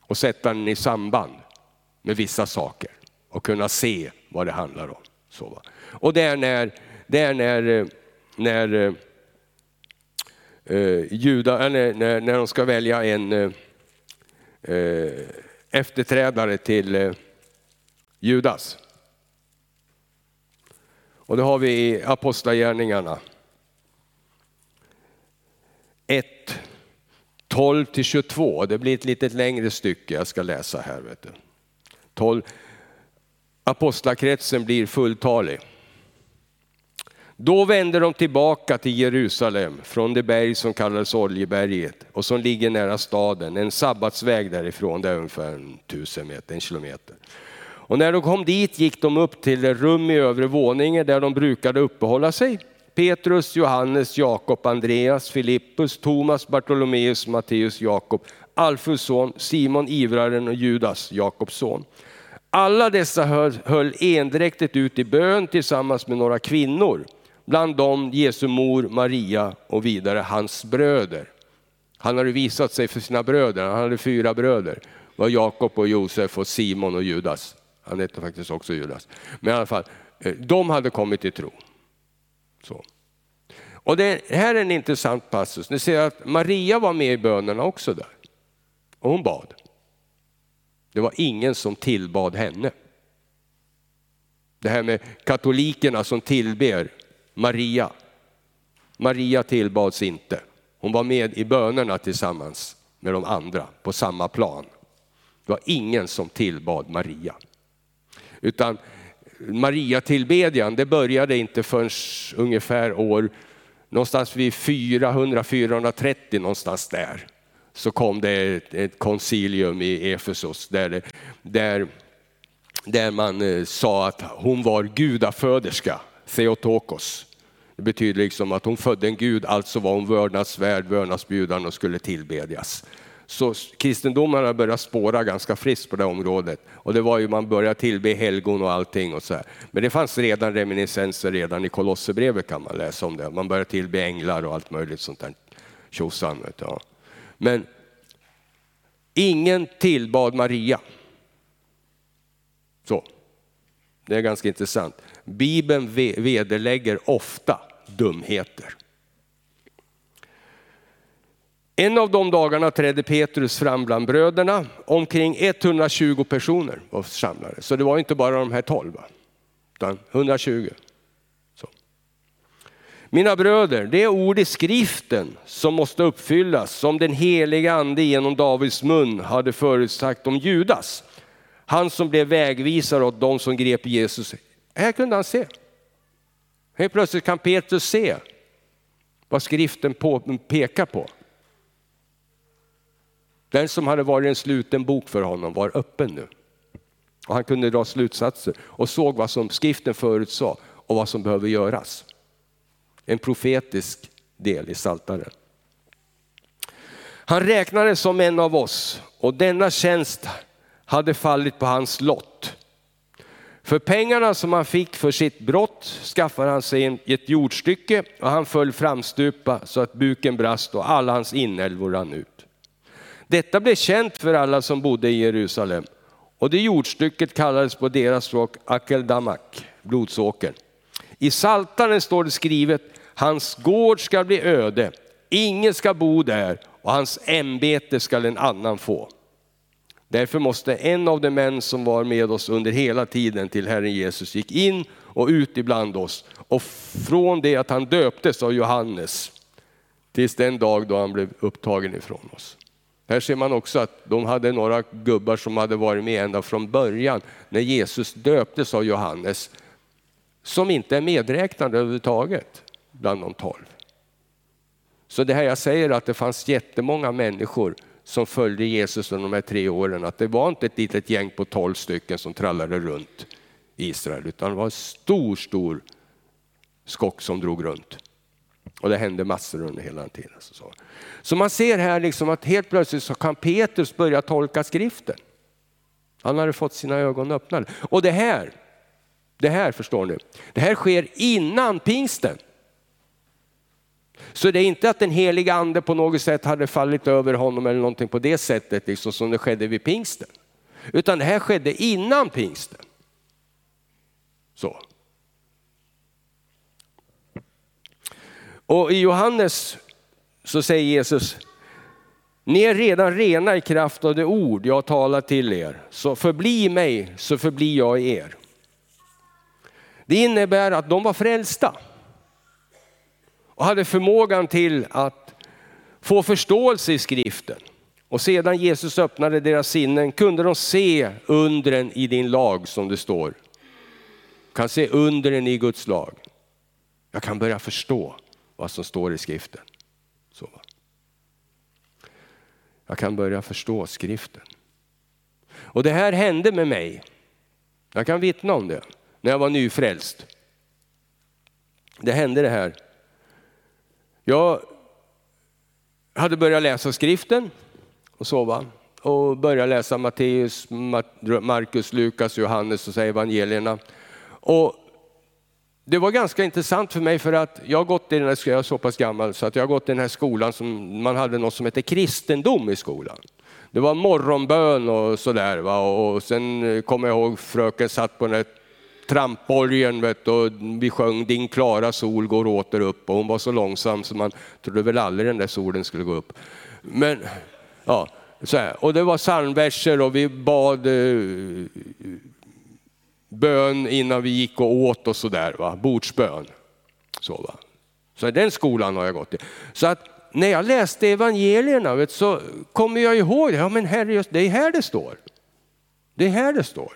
och sätta den i samband med vissa saker och kunna se vad det handlar om. Så, och det är när, det är när, eh, när eh, eh juda, eh, när, när, när de ska välja en eh, eh, efterträdare till eh, Judas. Och det har vi i Apostlagärningarna 1, 12 till 22. Det blir ett lite längre stycke jag ska läsa här. Vet du. 12. Apostlakretsen blir fulltalig. Då vände de tillbaka till Jerusalem från det berg som kallades Oljeberget och som ligger nära staden, en sabbatsväg därifrån, det är ungefär en tusen meter, en kilometer. Och när de kom dit gick de upp till rum i övre våningen där de brukade uppehålla sig Petrus, Johannes, Jakob, Andreas, Filippus, Thomas, Bartolomeus, Matteus, Jakob, Alfus son, Simon ivraren och Judas, Jakobs son. Alla dessa höll, höll endräktigt ut i bön tillsammans med några kvinnor, bland dem Jesu mor Maria och vidare hans bröder. Han hade visat sig för sina bröder, han hade fyra bröder. Det var Jakob och Josef och Simon och Judas. Han hette faktiskt också Judas. Men i alla fall, eh, de hade kommit till tro. Så. Och det här är en intressant passus. Ni ser att Maria var med i bönerna också där. Och hon bad. Det var ingen som tillbad henne. Det här med katolikerna som tillber Maria. Maria tillbads inte. Hon var med i bönerna tillsammans med de andra på samma plan. Det var ingen som tillbad Maria. Utan Maria tillbedjan, det började inte förrän ungefär år, någonstans vid 400-430 någonstans där. Så kom det ett, ett koncilium i Efesos där, där, där man eh, sa att hon var gudaföderska, Theotokos. Det betyder liksom att hon födde en gud, alltså var hon vördnadsvärd, vördnadsbjudande och skulle tillbedjas. Så kristendomen har börjat spåra ganska friskt på det området. Och det var ju man började tillbe helgon och allting. Och så här. Men det fanns redan reminiscenser redan i Kolosserbrevet kan man läsa om det. Man började tillbe änglar och allt möjligt sånt där tjosan. Ja. Men ingen tillbad Maria. Så. Det är ganska intressant. Bibeln vederlägger ofta dumheter. En av de dagarna trädde Petrus fram bland bröderna. Omkring 120 personer var samlade. Så det var inte bara de här 12, utan 120. Så. Mina bröder, det är ord i skriften som måste uppfyllas, som den heliga ande genom Davids mun hade förutsagt om Judas. Han som blev vägvisare åt de som grep Jesus. Här kunde han se. Helt plötsligt kan Petrus se vad skriften pekar på. Den som hade varit en sluten bok för honom var öppen nu. Och han kunde dra slutsatser och såg vad som skriften förutsade och vad som behöver göras. En profetisk del i Saltaren. Han räknades som en av oss och denna tjänst hade fallit på hans lott. För pengarna som han fick för sitt brott skaffade han sig ett jordstycke och han föll framstupa så att buken brast och alla hans inälvor rann ut. Detta blev känt för alla som bodde i Jerusalem och det jordstycket kallades på deras språk Akeldamak, blodsåkern. I Saltaren står det skrivet, hans gård ska bli öde, ingen ska bo där och hans ämbete skall en annan få. Därför måste en av de män som var med oss under hela tiden till Herren Jesus gick in och ut ibland oss och från det att han döptes av Johannes tills den dag då han blev upptagen ifrån oss. Här ser man också att de hade några gubbar som hade varit med ända från början när Jesus döptes av Johannes, som inte är medräknade överhuvudtaget bland de tolv. Så det här jag säger att det fanns jättemånga människor som följde Jesus under de här tre åren, att det var inte ett litet gäng på tolv stycken som trallade runt Israel, utan det var en stor, stor skock som drog runt. Och det hände massor under hela den tiden. Så. så man ser här liksom att helt plötsligt så kan Petrus börja tolka skriften. Han hade fått sina ögon öppnade. Och det här, det här förstår ni, det här sker innan pingsten. Så det är inte att den heliga ande på något sätt hade fallit över honom eller någonting på det sättet liksom som det skedde vid pingsten. Utan det här skedde innan pingsten. Så. Och i Johannes så säger Jesus, ni är redan rena i kraft av det ord jag talar till er. Så förbli mig så förblir jag i er. Det innebär att de var frälsta och hade förmågan till att få förståelse i skriften. Och sedan Jesus öppnade deras sinnen kunde de se undren i din lag som det står. Kan se undren i Guds lag. Jag kan börja förstå vad som står i skriften. Så. Jag kan börja förstå skriften. Och det här hände med mig. Jag kan vittna om det när jag var nyfrälst. Det hände det här jag hade börjat läsa skriften och sova och började läsa Matteus, Markus, Lukas, Johannes och så evangelierna. Och det var ganska intressant för mig för att jag har gått i den här, jag är så pass gammal så att jag har gått i den här skolan som man hade något som hette kristendom i skolan. Det var morgonbön och sådär och sen eh, kommer jag ihåg fröken satt på den tramporgeln vet, och vi sjöng Din klara sol går åter upp och hon var så långsam så man trodde väl aldrig den där solen skulle gå upp. Men, ja, så här. Och det var psalmverser och vi bad eh, bön innan vi gick och åt och sådär, bordsbön. Så, va? så den skolan har jag gått i. Så att när jag läste evangelierna vet, så kommer jag ihåg, ja men herre, det är här det står. Det är här det står.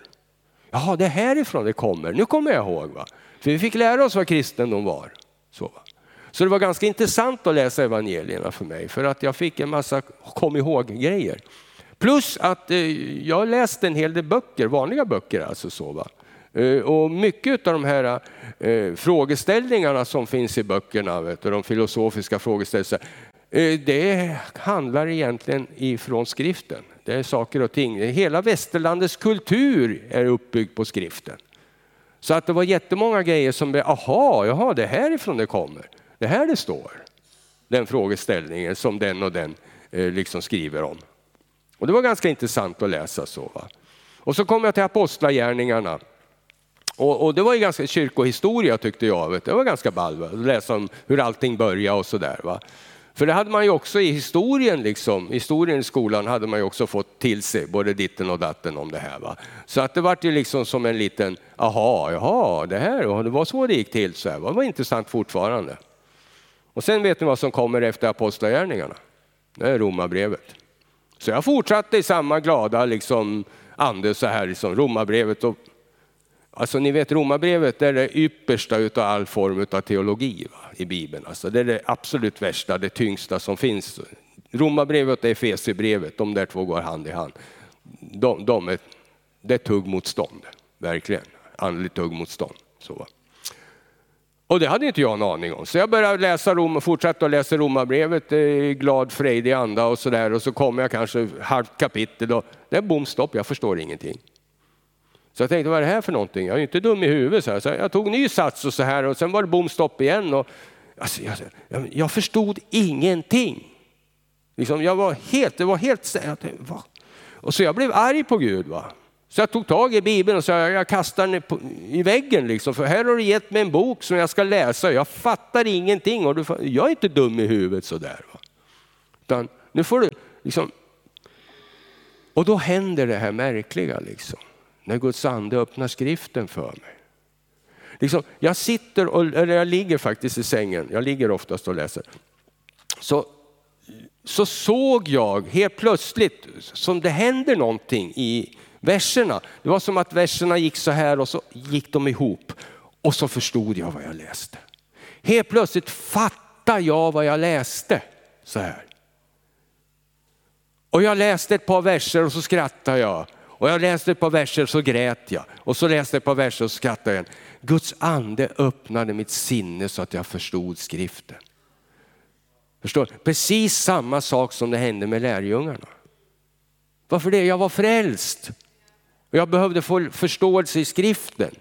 Jaha, det är härifrån det kommer. Nu kommer jag ihåg. Va? För vi fick lära oss vad kristendom var. Så, va? så det var ganska intressant att läsa evangelierna för mig, för att jag fick en massa kom ihåg-grejer. Plus att eh, jag läste en hel del böcker, vanliga böcker alltså. Så, va? Eh, och mycket av de här eh, frågeställningarna som finns i böckerna, vet du, de filosofiska frågeställningarna, eh, det handlar egentligen ifrån skriften. Det är saker och ting. Hela västerlandets kultur är uppbyggd på skriften. Så att det var jättemånga grejer som, aha, jaha, det är härifrån det kommer. Det här det står. Den frågeställningen som den och den eh, liksom skriver om. Och det var ganska intressant att läsa så. Va? Och så kom jag till apostlagärningarna. Och, och, det var ju ganska kyrkohistoria tyckte jag. Det var ganska ball att läsa om hur allting började och sådär. För det hade man ju också i historien, liksom, historien i skolan hade man ju också fått till sig både ditten och datten om det här. Va? Så att det vart ju liksom som en liten, aha, jaha, det här, det var så det gick till. Så här. Det var intressant fortfarande. Och sen vet ni vad som kommer efter apostlagärningarna? Det är romabrevet. Så jag fortsatte i samma glada liksom, ande så här, liksom, romabrevet. Och, alltså ni vet romabrevet är det yppersta av all form av teologi va, i Bibeln. Alltså, det är det absolut värsta, det tyngsta som finns. Romarbrevet och Efesierbrevet, de där två går hand i hand. De, de är, det är tuggmotstånd, verkligen. Andligt tuggmotstånd. Så. Och det hade inte jag en aning om. Så jag började läsa Rom, fortsatte att läsa Romarbrevet i glad frejdig anda och sådär. Och så kommer jag kanske halvt kapitel och det är bom stopp, jag förstår ingenting. Så jag tänkte, vad är det här för någonting? Jag är inte dum i huvudet. Så, här. så jag tog ny sats och så här och sen var det bom stopp igen. Och, alltså, jag, jag, jag förstod ingenting. Liksom, jag var helt, det var helt, jag tänkte, va? Och så jag blev arg på Gud. Va? Så jag tog tag i Bibeln och sa jag kastar den i väggen liksom, för här har du gett mig en bok som jag ska läsa. Jag fattar ingenting och du, jag är inte dum i huvudet sådär. Va? Utan nu får du liksom, och då händer det här märkliga liksom, när Guds ande öppnar skriften för mig. Liksom, jag sitter och, eller jag ligger faktiskt i sängen, jag ligger oftast och läser. Så, så såg jag helt plötsligt som det händer någonting i, verserna. Det var som att verserna gick så här och så gick de ihop. Och så förstod jag vad jag läste. Helt plötsligt fattade jag vad jag läste. Så här. Och jag läste ett par verser och så skrattade jag. Och jag läste ett par verser och så grät jag. Och så läste jag ett par verser och så skrattade jag. Guds ande öppnade mitt sinne så att jag förstod skriften. Förstår? Precis samma sak som det hände med lärjungarna. Varför det? Jag var frälst. Jag behövde få förståelse i skriften.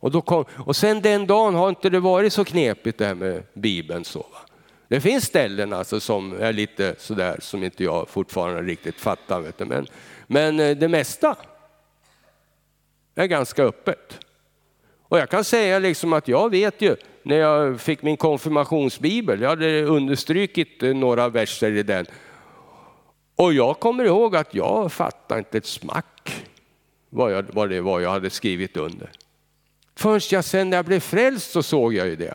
Och, då kom, och sen den dagen har inte det varit så knepigt det här med Bibeln. Så, va? Det finns ställen alltså som är lite sådär som inte jag fortfarande riktigt fattar. Vet du. Men, men eh, det mesta är ganska öppet. Och jag kan säga liksom att jag vet ju när jag fick min konfirmationsbibel, jag hade understrukit eh, några verser i den. Och jag kommer ihåg att jag fattade inte ett smack vad, jag, vad det var jag hade skrivit under. Först jag sen när jag blev frälst så såg jag ju det.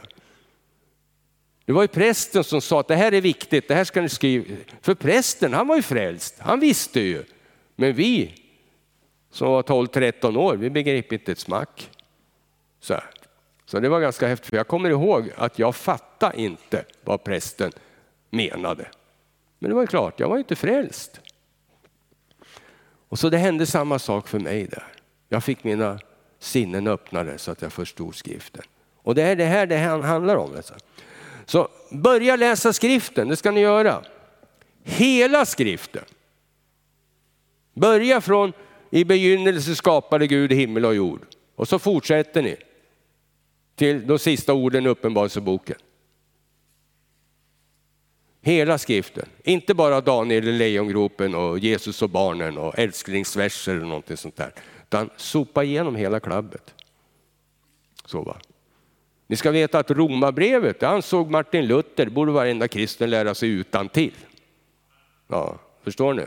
Det var ju prästen som sa att det här är viktigt, det här ska ni skriva. För prästen han var ju frälst, han visste ju. Men vi som var 12-13 år, vi begrep inte ett smack. Så, här. så det var ganska häftigt, jag kommer ihåg att jag fattade inte vad prästen menade. Men det var ju klart, jag var inte frälst. Och så det hände samma sak för mig där. Jag fick mina sinnen öppnade så att jag förstod skriften. Och det är det här det handlar om. Alltså. Så börja läsa skriften, det ska ni göra. Hela skriften. Börja från i begynnelse skapade Gud himmel och jord. Och så fortsätter ni till de sista orden i Uppenbarelseboken. Hela skriften, inte bara Daniel i lejongropen och Jesus och barnen och älsklingsverser eller någonting sånt där. Utan sopa igenom hela klabbet. Så va. Ni ska veta att romabrevet, det ansåg Martin Luther, borde varenda kristen lära sig utan till. Ja, förstår ni?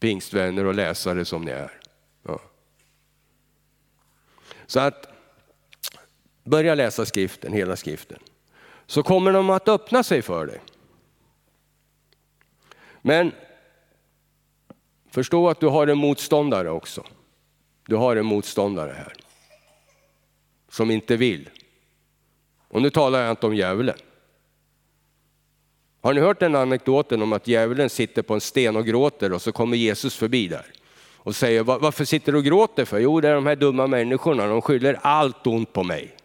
Pingstvänner och läsare som ni är. Ja. Så att börja läsa skriften, hela skriften. Så kommer de att öppna sig för dig. Men förstå att du har en motståndare också. Du har en motståndare här som inte vill. Och nu talar jag inte om djävulen. Har ni hört den anekdoten om att djävulen sitter på en sten och gråter och så kommer Jesus förbi där och säger varför sitter du och gråter för? Jo, det är de här dumma människorna, de skyller allt ont på mig.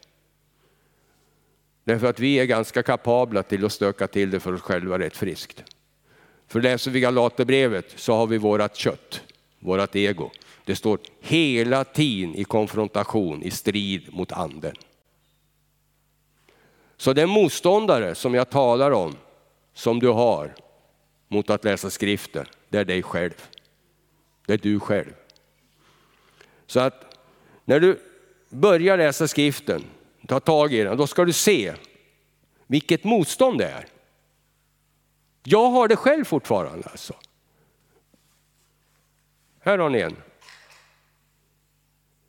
Därför att vi är ganska kapabla till att stöka till det för oss själva rätt friskt. För läser vi Galaterbrevet så har vi vårat kött, vårat ego. Det står hela tiden i konfrontation, i strid mot anden. Så den motståndare som jag talar om, som du har mot att läsa skriften, det är dig själv. Det är du själv. Så att när du börjar läsa skriften, ta tag i den, då ska du se vilket motstånd det är. Jag har det själv fortfarande alltså. Här har ni en.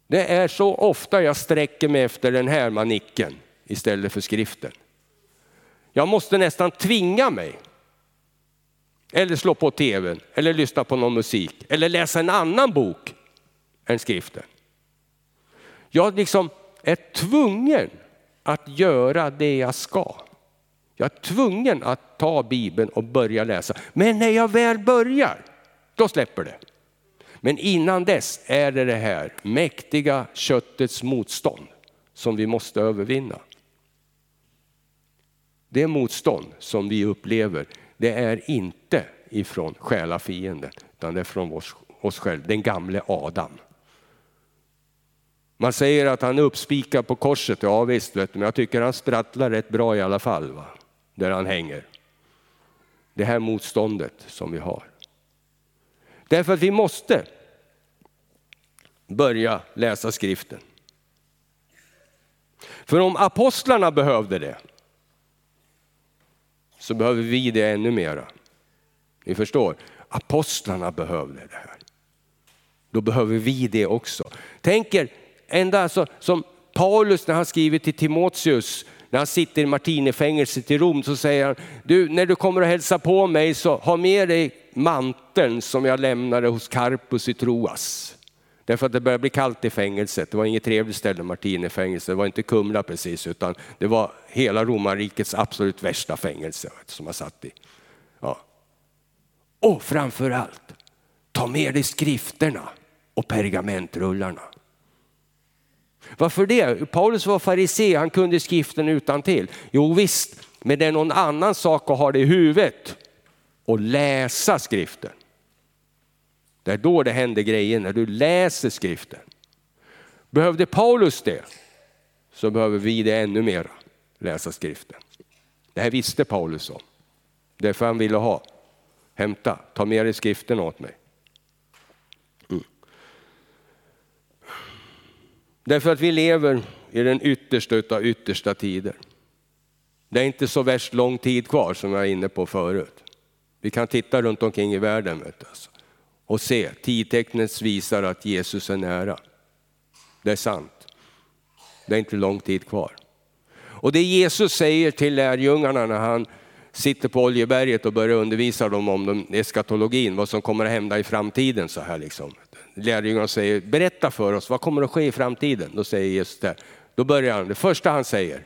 Det är så ofta jag sträcker mig efter den här manicken istället för skriften. Jag måste nästan tvinga mig. Eller slå på tvn, eller lyssna på någon musik, eller läsa en annan bok än skriften. Jag liksom är tvungen att göra det jag ska. Jag är tvungen att ta Bibeln och börja läsa. Men när jag väl börjar, då släpper det. Men innan dess är det det här mäktiga köttets motstånd som vi måste övervinna. Det motstånd som vi upplever, det är inte ifrån själafienden, utan det är från oss, oss själva, den gamle Adam. Man säger att han är uppspikad på korset, ja visst, vet du, men jag tycker han sprattlar rätt bra i alla fall, va? där han hänger. Det här motståndet som vi har. Därför att vi måste börja läsa skriften. För om apostlarna behövde det, så behöver vi det ännu mera. Ni förstår, apostlarna behövde det här. Då behöver vi det också. Tänk er, ända alltså, som Paulus när han skriver till Timoteus, när han sitter i Martinefängelset i Rom, så säger han, du, när du kommer och hälsa på mig så ha med dig manteln som jag lämnade hos Karpus i Troas. Därför att det började bli kallt i fängelset. Det var inget trevligt ställe, Martinefängelset. Det var inte Kumla precis, utan det var hela romarrikets absolut värsta fängelse som man satt i. Ja. Och framför allt, ta med dig skrifterna och pergamentrullarna. Varför det? Paulus var farisé, han kunde skriften utan till. Jo visst, men det är någon annan sak att ha det i huvudet och läsa skriften. Det är då det händer grejer, när du läser skriften. Behövde Paulus det, så behöver vi det ännu mer, läsa skriften. Det här visste Paulus om. Därför han ville ha, hämta, ta med dig skriften åt mig. Mm. Därför att vi lever i den yttersta av yttersta tider. Det är inte så värst lång tid kvar som jag är inne på förut. Vi kan titta runt omkring i världen. Vet du, alltså. Och se, tidtecknet visar att Jesus är nära. Det är sant. Det är inte lång tid kvar. Och det Jesus säger till lärjungarna när han sitter på Oljeberget och börjar undervisa dem om eskatologin, vad som kommer att hända i framtiden. så här liksom. Lärjungarna säger, berätta för oss, vad kommer att ske i framtiden? Då säger Jesus det. Då börjar han, det första han säger,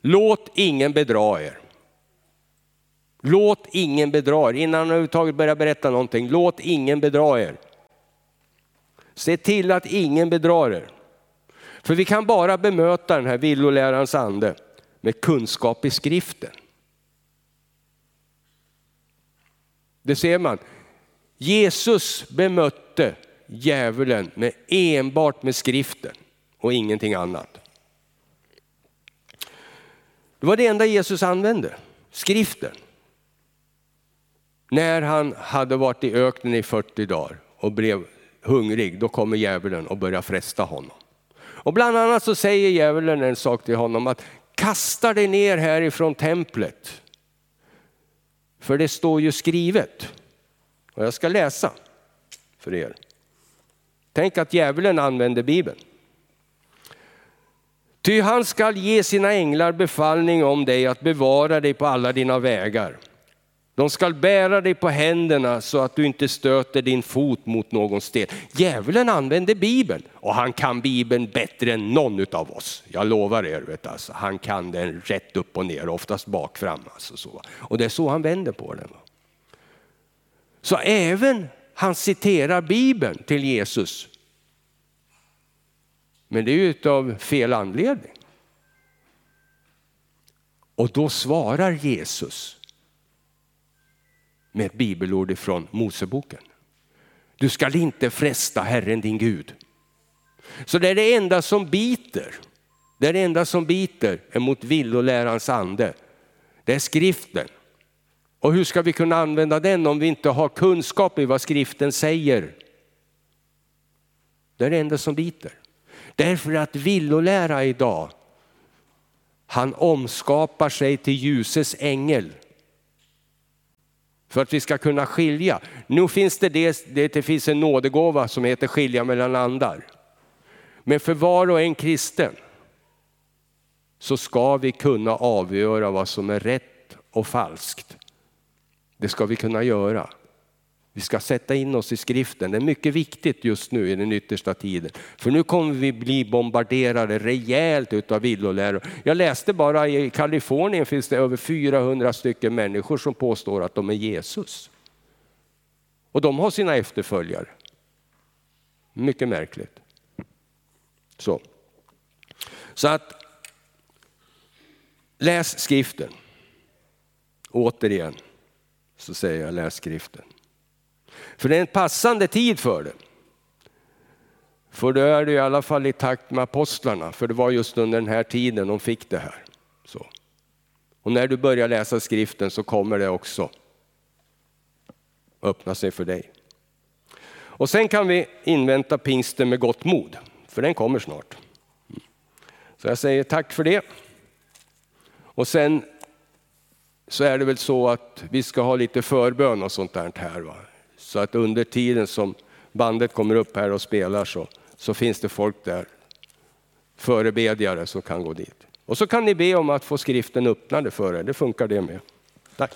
låt ingen bedra er. Låt ingen bedra er. Innan han överhuvudtaget börjar berätta någonting, låt ingen bedra er. Se till att ingen bedrar er. För vi kan bara bemöta den här villolärans ande med kunskap i skriften. Det ser man. Jesus bemötte djävulen med enbart med skriften och ingenting annat. Det var det enda Jesus använde, skriften. När han hade varit i öknen i 40 dagar och blev hungrig, då kommer djävulen och börjar fresta honom. Och bland annat så säger djävulen en sak till honom att kasta dig ner härifrån templet. För det står ju skrivet. Och jag ska läsa för er. Tänk att djävulen använder Bibeln. Ty han skall ge sina änglar befallning om dig att bevara dig på alla dina vägar. De skall bära dig på händerna så att du inte stöter din fot mot någon sten. Djävulen använder Bibeln och han kan Bibeln bättre än någon av oss. Jag lovar er, vet alltså, han kan den rätt upp och ner, oftast bakfram. Alltså så. Och det är så han vänder på den. Så även han citerar Bibeln till Jesus. Men det är ju av fel anledning. Och då svarar Jesus med ett bibelord ifrån Moseboken. Du skall inte fresta Herren din Gud. Så det är det enda som biter. Det är det enda som biter emot villolärans ande. Det är skriften. Och hur ska vi kunna använda den om vi inte har kunskap i vad skriften säger? Det är det enda som biter. Därför att villolära idag, han omskapar sig till ljusets ängel. För att vi ska kunna skilja. Nu finns det, det, det finns en nådegåva som heter skilja mellan andar. Men för var och en kristen så ska vi kunna avgöra vad som är rätt och falskt. Det ska vi kunna göra. Vi ska sätta in oss i skriften. Det är mycket viktigt just nu i den yttersta tiden. För nu kommer vi bli bombarderade rejält utav villoläror. Jag läste bara i Kalifornien finns det över 400 stycken människor som påstår att de är Jesus. Och de har sina efterföljare. Mycket märkligt. Så, Så att läs skriften. Återigen så säger jag läs skriften. För det är en passande tid för det. För då är det i alla fall i takt med apostlarna, för det var just under den här tiden de fick det här. Så. Och när du börjar läsa skriften så kommer det också öppna sig för dig. Och sen kan vi invänta pingsten med gott mod, för den kommer snart. Så jag säger tack för det. Och sen så är det väl så att vi ska ha lite förbön och sånt där här. Va? Så att under tiden som bandet kommer upp här och spelar så, så finns det folk där, förebedjare som kan gå dit. Och så kan ni be om att få skriften öppnade för er, det funkar det med. Tack.